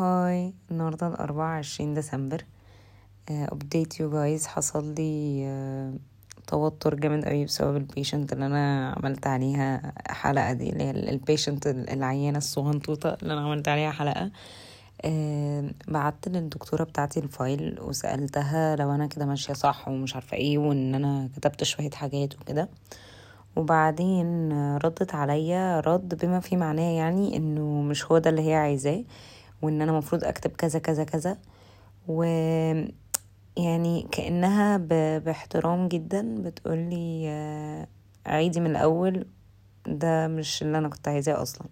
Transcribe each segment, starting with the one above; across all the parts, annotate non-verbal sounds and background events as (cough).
Hi النهاردة الأربعة عشرين ديسمبر. update you guys حصل لي آه، توتر جامد قوي بسبب ال patient اللي أنا عملت عليها حلقة دي اللي هي ال patient العيانة الصغنطوطة اللي أنا عملت عليها حلقة. آه، بعت للدكتورة بتاعتي ال file وسألتها لو أنا كده ماشية صح ومش عارفة إيه وإن أنا كتبت شوية حاجات وكده. وبعدين ردت عليا. رد بما فيه معناه يعني إنه مش هو ده اللي هي عايزاه. وإن أنا مفروض أكتب كذا كذا كذا. و يعني كأنها ب... باحترام جدا بتقولي آه، عيدي من الأول. ده مش اللي أنا كنت عايزاه أصلا.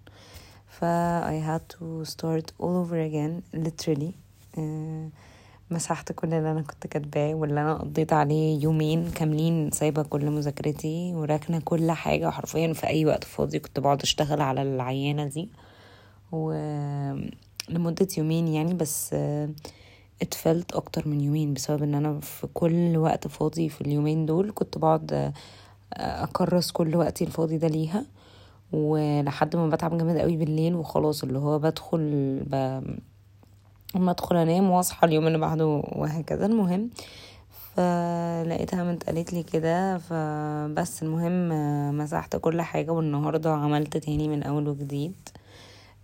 ف I had to start all over again literally. آه، مسحت كل اللي أنا كنت كاتباه واللي أنا قضيت عليه يومين كاملين سايبة كل مذاكرتي وراكنة كل حاجة حرفيا في أي وقت فاضي كنت بقعد أشتغل على العيانة دي. و لمدة يومين يعني بس آه، اتفلت أكتر من يومين بسبب إن أنا في كل وقت فاضي في اليومين دول كنت بقعد آه، أكرس كل وقتي الفاضي ده ليها ولحد ما بتعب جامد قوي بالليل وخلاص اللي هو بدخل ب... اما أدخل أنام وأصحى اليوم اللي بعده وهكذا. المهم فلقيتها من قالت لي كده فبس المهم آه، مسحت كل حاجة والنهاردة عملت تاني من أول وجديد.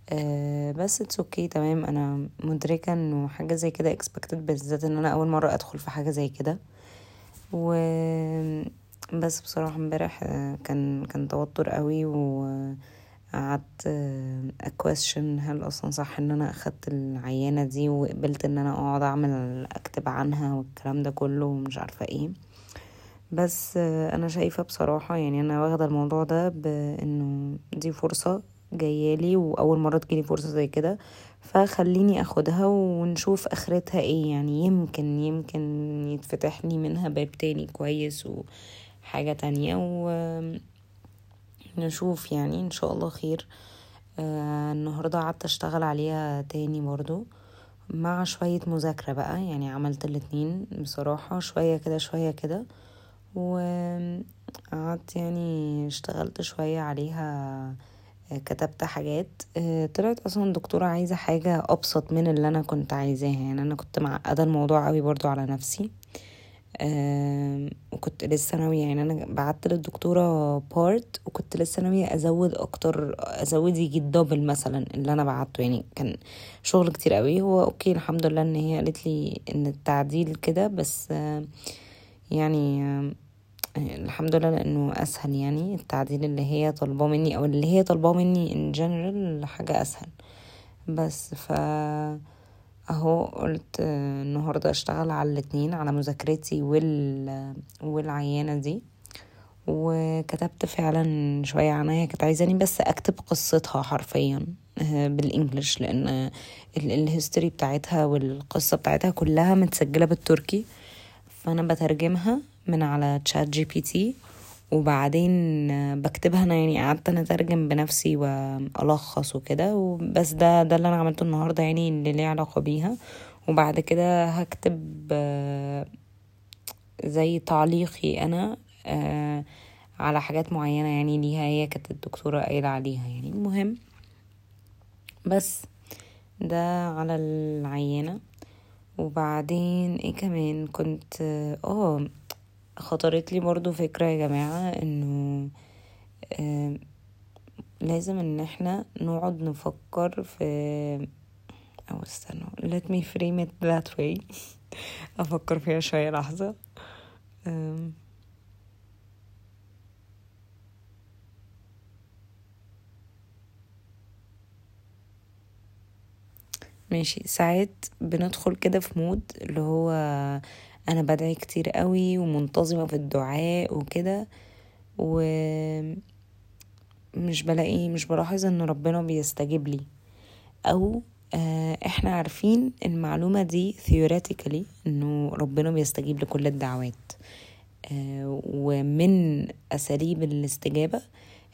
آه، بس it's okay تمام. أنا مدركة إنه حاجة زي كده expected بالذات إن أنا أول مرة أدخل في حاجة زي كده. و بس بصراحة امبارح آه، كان كان توتر قوي وقعدت أ question هل أصلا صح إن أنا أخدت العيانة دي وقبلت إن أنا أقعد أعمل أكتب عنها والكلام ده كله ومش عارفة إيه. بس آه، أنا شايفة بصراحة يعني أنا واخدة الموضوع ده بإنه دي فرصة جايالي وأول مرة تجيلي فرصة زي كده فخليني آخدها ونشوف آخرتها إيه يعني. يمكن يمكن يتفتح لي منها باب تاني كويس وحاجة تانية ونشوف يعني. إن شاء الله خير. آه النهارده قعدت أشتغل عليها تاني برضو مع شوية مذاكرة بقى يعني عملت الاتنين بصراحة شوية كده شوية كده. وقعدت يعني اشتغلت شوية عليها كتبت حاجات. آه، طلعت أصلا الدكتورة عايزة حاجة أبسط من اللي أنا كنت عايزاها. يعني أنا كنت معقدة الموضوع قوي برضو على نفسي. وكنت لسه ناوية يعني أنا بعت للدكتورة part وكنت لسه ناوية أزود أكتر أزود يجي ال double مثلا اللي أنا بعته. يعني كان شغل كتير قوي. هو okay الحمد لله إن هي قالت لي إن التعديل كده بس آه، يعني آه، الحمد لله لأنه أسهل يعني التعديل اللي هي طالباه مني أو اللي هي طالباه مني in general حاجة أسهل. بس ف أهو قلت النهارده أشتغل على الاتنين على مذاكرتي وال والعيانة دي. وكتبت فعلا شوية عنها كانت عايزاني بس أكتب قصتها حرفيا آه، بالإنجلش لأن ال- الهيستوري بتاعتها والقصة بتاعتها كلها متسجلة بالتركي. فأنا بترجمها من على ChatGPT وبعدين بكتبها أنا يعني قعدت أنا أترجم بنفسي وألخص وكده وبس ده ده اللي أنا عملته النهارده يعني اللي ليه علاقة بيها. وبعد كده هكتب آه، زي تعليقي أنا آه، على حاجات معينة يعني ليها هي كانت الدكتورة قايلة عليها يعني. المهم بس ده على العينة. وبعدين إيه كمان؟ كنت آه خطرت لي برضو فكرة يا جماعة إنه لازم إن إحنا نقعد نفكر في أو استنوا let me frame it that way. (laughs) أفكر فيها شوية لحظة. ماشي. ساعات بندخل كده في مود اللي هو أنا بدعي كتير قوي ومنتظمة في الدعاء وكده ومش بلاقي مش بلاحظ إن ربنا بيستجيب لي. أو آه، إحنا عارفين المعلومة دي theoretically إنه ربنا بيستجيب لكل الدعوات. آه، ومن أساليب الاستجابة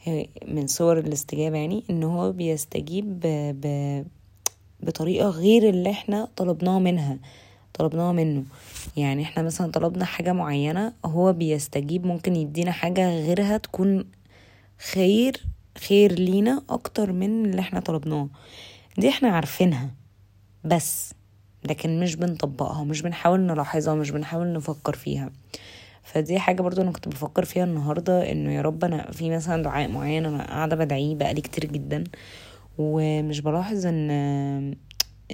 هي- من صور الاستجابة يعني إن هو بيستجيب ب... ب... بطريقة غير اللي إحنا طلبناها منها. طلبناها منه. يعني إحنا مثلا طلبنا حاجة معينة هو بيستجيب ممكن يدينا حاجة غيرها تكون خير خير لينا أكتر من اللي إحنا طلبناه. دي إحنا عارفينها بس لكن مش بنطبقها ومش بنحاول نلاحظها ومش بنحاول نفكر فيها. فدي حاجة برضو أنا كنت بفكر فيها النهاردة إنه يا رب أنا في مثلا دعاء معين أنا قاعدة بدعيه بقالي كتير جدا ومش بلاحظ إن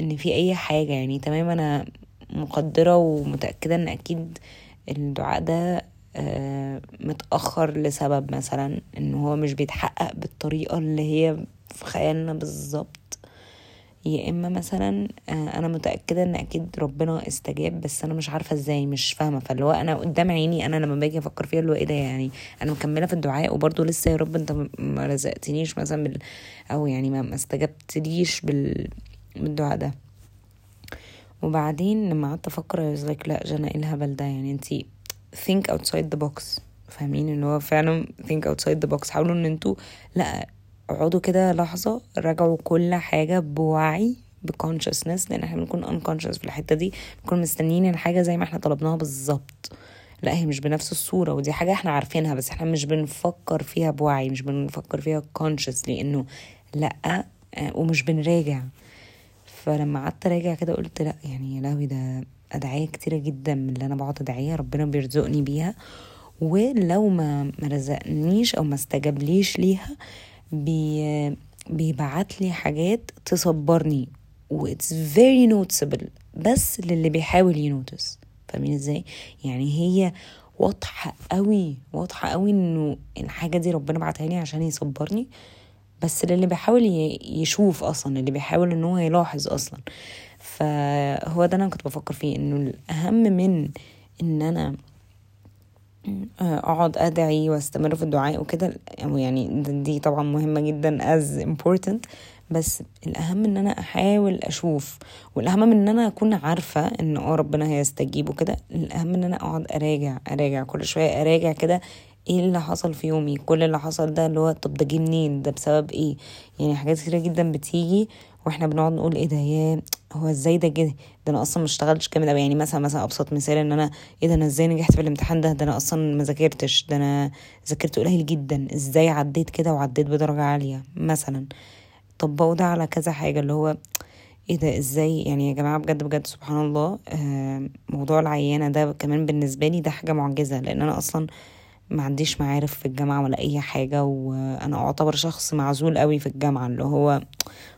إن في أي حاجة. يعني تمام أنا مقدرة ومتأكدة إن أكيد الدعاء ده آه، متأخر لسبب مثلا إن هو مش بيتحقق بالطريقة اللي هي في خيالنا بالظبط. يا إما مثلا آه، أنا متأكدة إن أكيد ربنا استجاب بس أنا مش عارفة إزاي مش فاهمة. فاللي هو أنا قدام عيني أنا لما باجي أفكر فيها اللي هو إيه ده يعني؟ أنا مكملة في الدعاء وبرضه لسه يا رب أنت ما رزقتنيش مثلا بال أو يعني ما استجبتليش بال بالدعاء ده. وبعدين لما قعدت أفكر like لا جنى إيه الهبل ده؟ يعني انتي think outside the box فاهمين؟ إن هو فعلا think outside the box. حاولوا إن أنتوا لا اقعدوا كده لحظة راجعوا كل حاجة بوعي بكونشسنس لأن إحنا بنكون unconscious في الحتة دي. بنكون مستنيين الحاجة زي ما إحنا طلبناها بالظبط. لا هي مش بنفس الصورة ودي حاجة إحنا عارفينها بس إحنا مش بنفكر فيها بوعي مش بنفكر فيها conscious لأنه لا آه، ومش بنراجع. فلما قعدت أراجع كده قلت لأ يعني يا لهوي ده أدعية كتيرة جدا من اللي أنا بقعد أدعيها ربنا بيرزقني بيها. ولو ما ما رزقنيش أو ما استجابليش ليها بي بيبعت لي حاجات تصبرني. و it's very noticeable بس للي بيحاول ينوتس. فاهمين إزاي؟ يعني هي واضحة قوي واضحة قوي إنه الحاجة دي ربنا بعتها لي عشان يصبرني. بس للي بيحاول يشوف أصلا اللي بيحاول إن هو يلاحظ أصلا. فهو ده أنا كنت بفكر فيه إنه الأهم من إن أنا أقعد أدعي وأستمر في الدعاء وكده يعني دي طبعا مهمة جدا as important. بس الأهم إن أنا أحاول أشوف والأهم من إن أنا أكون عارفة إن آه ربنا هيستجيب وكده الأهم إن أنا أقعد أراجع أراجع كل شوية أراجع كده إيه اللي حصل في يومي؟ كل اللي حصل ده اللي هو طب ده جه منين؟ ده بسبب إيه؟ يعني حاجات كتيرة جدا بتيجي وإحنا بنقعد نقول إيه ده؟ يا هو إزاي ده جه؟ ده أنا أصلا ما اشتغلتش جامد يعني مثلا مثلا أبسط مثال إن أنا إيه ده أنا إزاي نجحت في الامتحان ده؟ ده أنا أصلا ما ذاكرتش. ده أنا ذاكرت قليل جدا. إزاي عديت كده وعديت بدرجة عالية؟ مثلا. طبقوا ده على كذا حاجة اللي هو إيه ده؟ إزاي؟ يعني يا جماعة بجد بجد سبحان الله آه موضوع العيانة ده كمان بالنسبة لي ده حاجة معجزة. لأن أنا أصلا ما عنديش معارف في الجامعة ولا أي حاجة وأنا أعتبر شخص معزول قوي في الجامعة اللي هو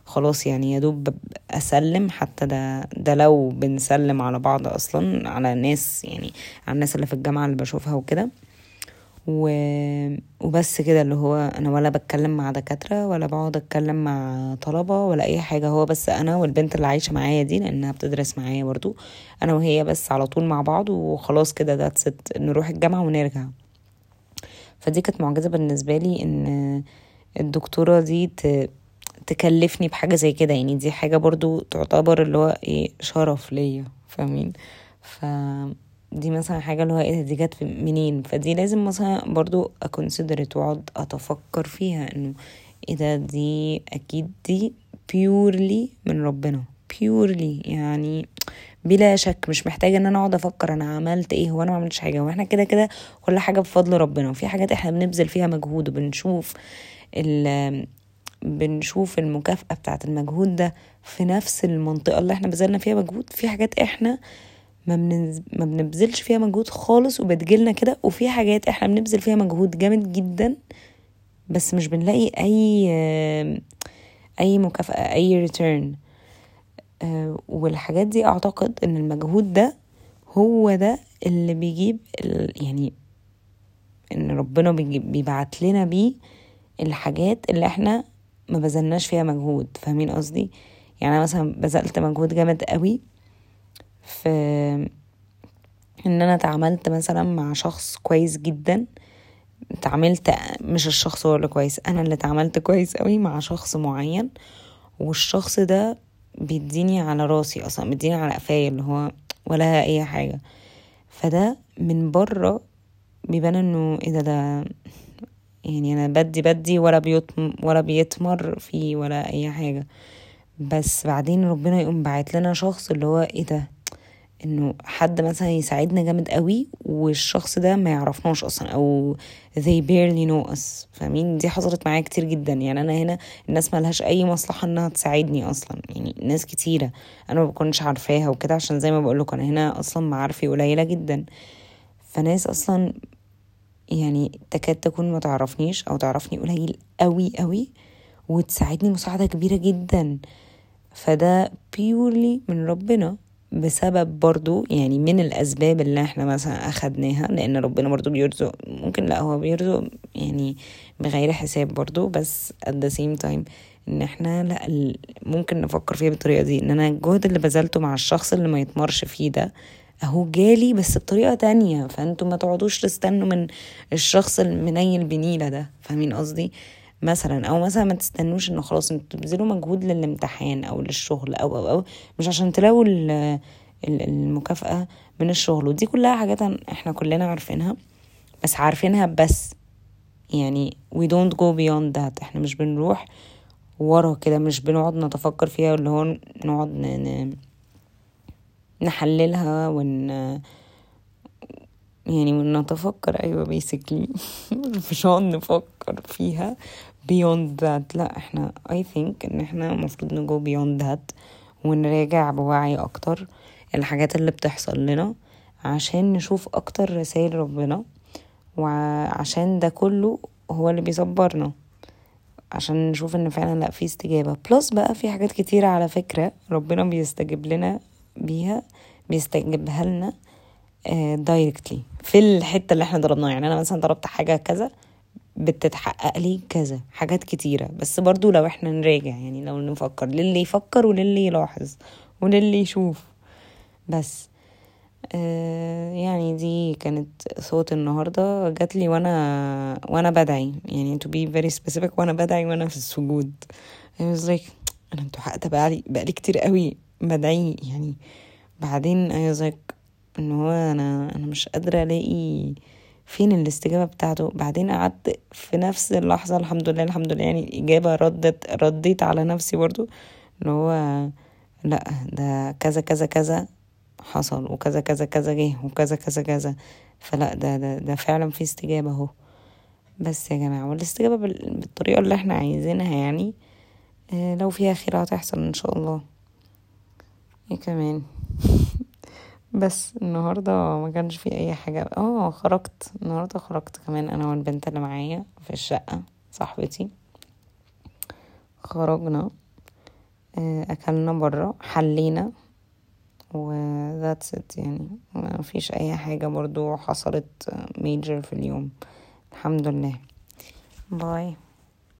خلاص يعني يا دوب أسلم حتى ده ده لو بنسلم على بعض أصلا على ناس يعني على الناس اللي في الجامعة اللي بشوفها وكده. و... وبس كده اللي هو أنا ولا بتكلم مع دكاترة ولا بقعد أتكلم مع طلبة ولا أي حاجة. هو بس أنا والبنت اللي عايشة معايا دي لأنها بتدرس معايا برضو أنا وهي بس على طول مع بعض وخلاص كده ذاتس نروح الجامعة ونرجع. فدي كانت معجزة بالنسبة لي إن الدكتورة دي تكلفني بحاجة زي كده. يعني دي حاجة برضو تعتبر اللي هو إيه شرف ليا فاهمين؟ ف دي مثلا حاجة اللي هو إيه دي جت منين؟ فدي لازم مثلا برضو أكونسيدرت وأقعد أتفكر فيها إنه إيه ده دي أكيد دي بيورلي من ربنا. بيورلي يعني بلا شك مش محتاجة إن أنا أقعد أفكر أنا عملت إيه هو أنا ما عملتش حاجة وإحنا كده كده كل حاجة بفضل ربنا. وفي حاجات إحنا بنبذل فيها مجهود وبنشوف ال بنشوف المكافأة بتاعة المجهود ده في نفس المنطقة اللي إحنا بذلنا فيها مجهود. في حاجات إحنا ما, بنز... ما بنبذلش فيها مجهود خالص وبتجيلنا كده وفي حاجات إحنا بنبذل فيها مجهود جامد جدا بس مش بنلاقي أي أي مكافأة أي ريتيرن والحاجات دي أعتقد إن المجهود ده هو ده اللي بيجيب يعني إن ربنا بيبعت لنا بيه الحاجات اللي إحنا ما بذلناش فيها مجهود. فاهمين قصدي؟ يعني أنا مثلا بذلت مجهود جامد قوي في إن أنا اتعاملت مثلا مع شخص كويس جدا. اتعاملت مش الشخص هو اللي كويس أنا اللي اتعاملت كويس قوي مع شخص معين. والشخص ده بيديني على راسي أصلا بيديني على قفايا اللي هو ولا أي حاجة. فده من بره بيبان إنه إيه ده ده يعني أنا بدي بدي ولا بيطم ولا بيتمر فيه ولا أي حاجة. بس بعدين ربنا يقوم باعت لنا شخص اللي هو إيه ده؟ إنه حد مثلا يساعدنا جامد قوي والشخص ده ما يعرفناش أصلا أو they barely know us. فاهمين؟ دي حصلت معايا كتير جدا. يعني أنا هنا الناس ملهاش أي مصلحة إنها تساعدني أصلا. يعني ناس كتيرة أنا ما بكونش عارفاها وكده عشان زي ما بقولك أنا هنا أصلا معارفي قليلة جدا. فناس أصلا يعني تكاد تكون ما تعرفنيش أو تعرفني قليل قوي قوي وتساعدني مساعدة كبيرة جدا. فده بيورلي من ربنا. بسبب برضو يعني من الأسباب اللي إحنا مثلا أخدناها لأن ربنا برضو بيرزق ممكن لا هو بيرزق يعني بغير حساب برضو بس at the same time إن إحنا لا ممكن نفكر فيها بالطريقة دي. إن أنا الجهد اللي بذلته مع الشخص اللي ما يتمرش فيه ده أهو جالي بس بطريقة تانية. فأنتوا ما تقعدوش تستنوا من الشخص المنيل بنيلة ده. فاهمين قصدي؟ مثلا أو مثلا ما تستنوش إنه خلاص أنتوا تبذلوا مجهود للامتحان أو للشغل أو أو أو مش عشان تلاقوا المكافأة من الشغل ودي كلها حاجات إحنا كلنا عارفينها بس عارفينها بس يعني we don't go beyond that إحنا مش بنروح ورا كده مش بنقعد نتفكر فيها اللي هو نقعد. نحللها ون يعني ونتفكر أيوه بيسكلي مش هنقعد نفكر فيها beyond that. لا إحنا I think إن إحنا المفروض نجو beyond that ونراجع بوعي أكتر الحاجات اللي بتحصل لنا عشان نشوف أكتر رسائل ربنا وعشان ده كله هو اللي بيصبرنا عشان نشوف إن فعلا لأ في استجابة. plus بقى في حاجات كتيرة على فكرة ربنا بيستجيب لنا بيها بيستجيبها لنا directly آه، في الحتة اللي إحنا ضربناها. يعني أنا مثلا ضربت حاجة كذا بتتحقق لي كذا حاجات كتيرة. بس برضو لو إحنا نراجع يعني لو نفكر للي يفكر وللي يلاحظ وللي يشوف. بس آه يعني دي كانت صوت النهاردة جات لي وأنا وأنا بدعي. يعني to be very specific وأنا بدعي وأنا في السجود. I was like أنا أنتوا حقت بقالي بقالي كتير قوي بدعي. يعني بعدين I was like إن هو أنا أنا مش قادرة ألاقي فين الاستجابة بتاعته. بعدين قعدت في نفس اللحظة الحمد لله الحمد لله يعني الإجابة ردت رديت على نفسي برضو اللي هو لأ ده كذا كذا كذا حصل وكذا كذا كذا جه وكذا كذا كذا. فلأ ده ده, ده فعلا في استجابة أهو. بس يا جماعة والاستجابة بالطريقة اللي إحنا عايزينها يعني آه لو فيها خير هتحصل إن شاء الله. إيه كمان؟ بس النهاردة ما كانش في أي حاجة. آه خرجت. النهاردة خرجت كمان أنا والبنت اللي معايا في الشقة صاحبتي. خرجنا آه، أكلنا برا حلينا و that's it يعني. ما فيش أي حاجة برضو حصلت ميجر في اليوم. الحمد لله. باي.